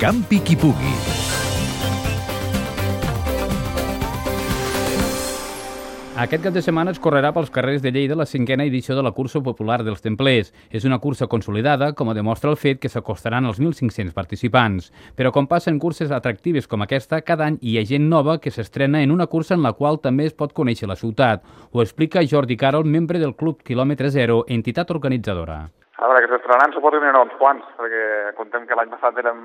Campi qui pugui. Aquest cap de setmana es correrà pels carrers de Lleida la cinquena edició de la cursa popular dels templers. És una cursa consolidada, com demostra el fet que s'acostaran als 1.500 participants. Però com passa en curses atractives com aquesta, cada any hi ha gent nova que s'estrena en una cursa en la qual també es pot conèixer la ciutat. Ho explica Jordi Carol, membre del Club Kilòmetre Zero, entitat organitzadora. A veure, que s'estrenaran suposo que n'hi haurà uns quants, perquè contem que l'any passat érem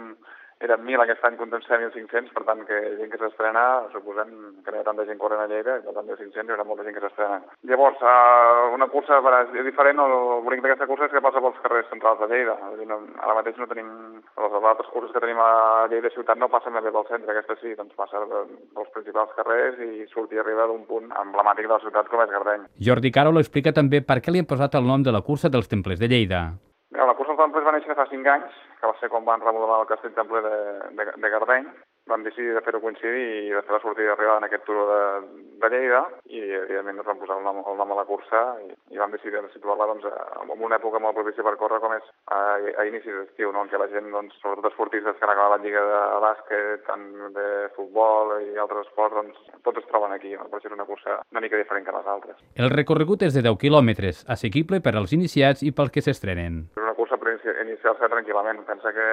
eren 1.000, aquest any contem 1.500, per tant que gent que s'estrena, suposem que no hi ha tanta gent corrent a Lleida, que tant de 500 hi haurà molta gent que s'estrena. Llavors, uh, una cursa diferent, el bonic d'aquesta cursa és que passa pels carrers centrals de Lleida. no, ara mateix no tenim, les altres curses que tenim a Lleida ciutat no passen bé pel centre, aquesta sí, doncs passa pels principals carrers i surt i arriba d'un punt emblemàtic de la ciutat com és Gardeny. Jordi Caro explica també per què li han posat el nom de la cursa dels templers de Lleida. La cursa dels va néixer fa 5 anys, que va ser quan van remodelar el castell temple de, de, de Gardeny, vam decidir de fer-ho coincidir i de fer la sortida d'arribada en aquest turó de, de Lleida i evidentment ens vam posar el nom, el nom a la cursa i, i vam decidir de situar-la doncs, en una època molt propícia per córrer com és a, a inicis d'estiu, no? en què la gent, doncs, sobretot esportistes que han acabat la lliga de bàsquet, tant de futbol i altres esports, doncs, tots es troben aquí, no? per això és una cursa una mica diferent que les altres. El recorregut és de 10 quilòmetres, assequible per als iniciats i pels que s'estrenen. És una cursa per iniciar-se tranquil·lament. Pensa que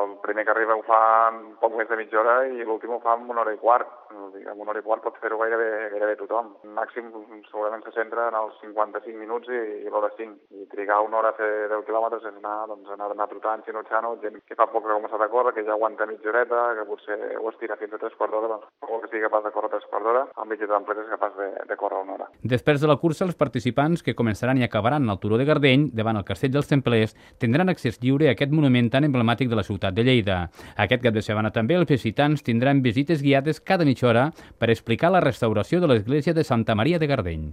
el primer que arriba ho fa en poc més de mitja hora i l'últim ho fa en una hora i quart. En una hora i quart pot fer-ho gairebé, gairebé tothom. Màxim segurament se centra en els 55 minuts i, i l'hora 5. I trigar una hora a fer 10 quilòmetres és anar, doncs, anar, anar trotant, xinutxant, gent que fa poc que ha començat a córrer, que ja aguanta mitja horeta, que potser ho estira fins a 3 quarts d'hora, doncs, o que sigui capaç de córrer 3 quarts d'hora, el mitjà d'empresa és capaç de, de córrer una hora. Després de la cursa, els participants que començaran i acabaran al Turó de Gardeny, davant el Castell dels Templers, tindran accés lliure a aquest monument tan emblemàtic de la ciutat de Lleida. Aquest cap de setmana també els visitants tindran visites guiades cada mitja hora per explicar la restauració de l'església de Santa Maria de Gardeny.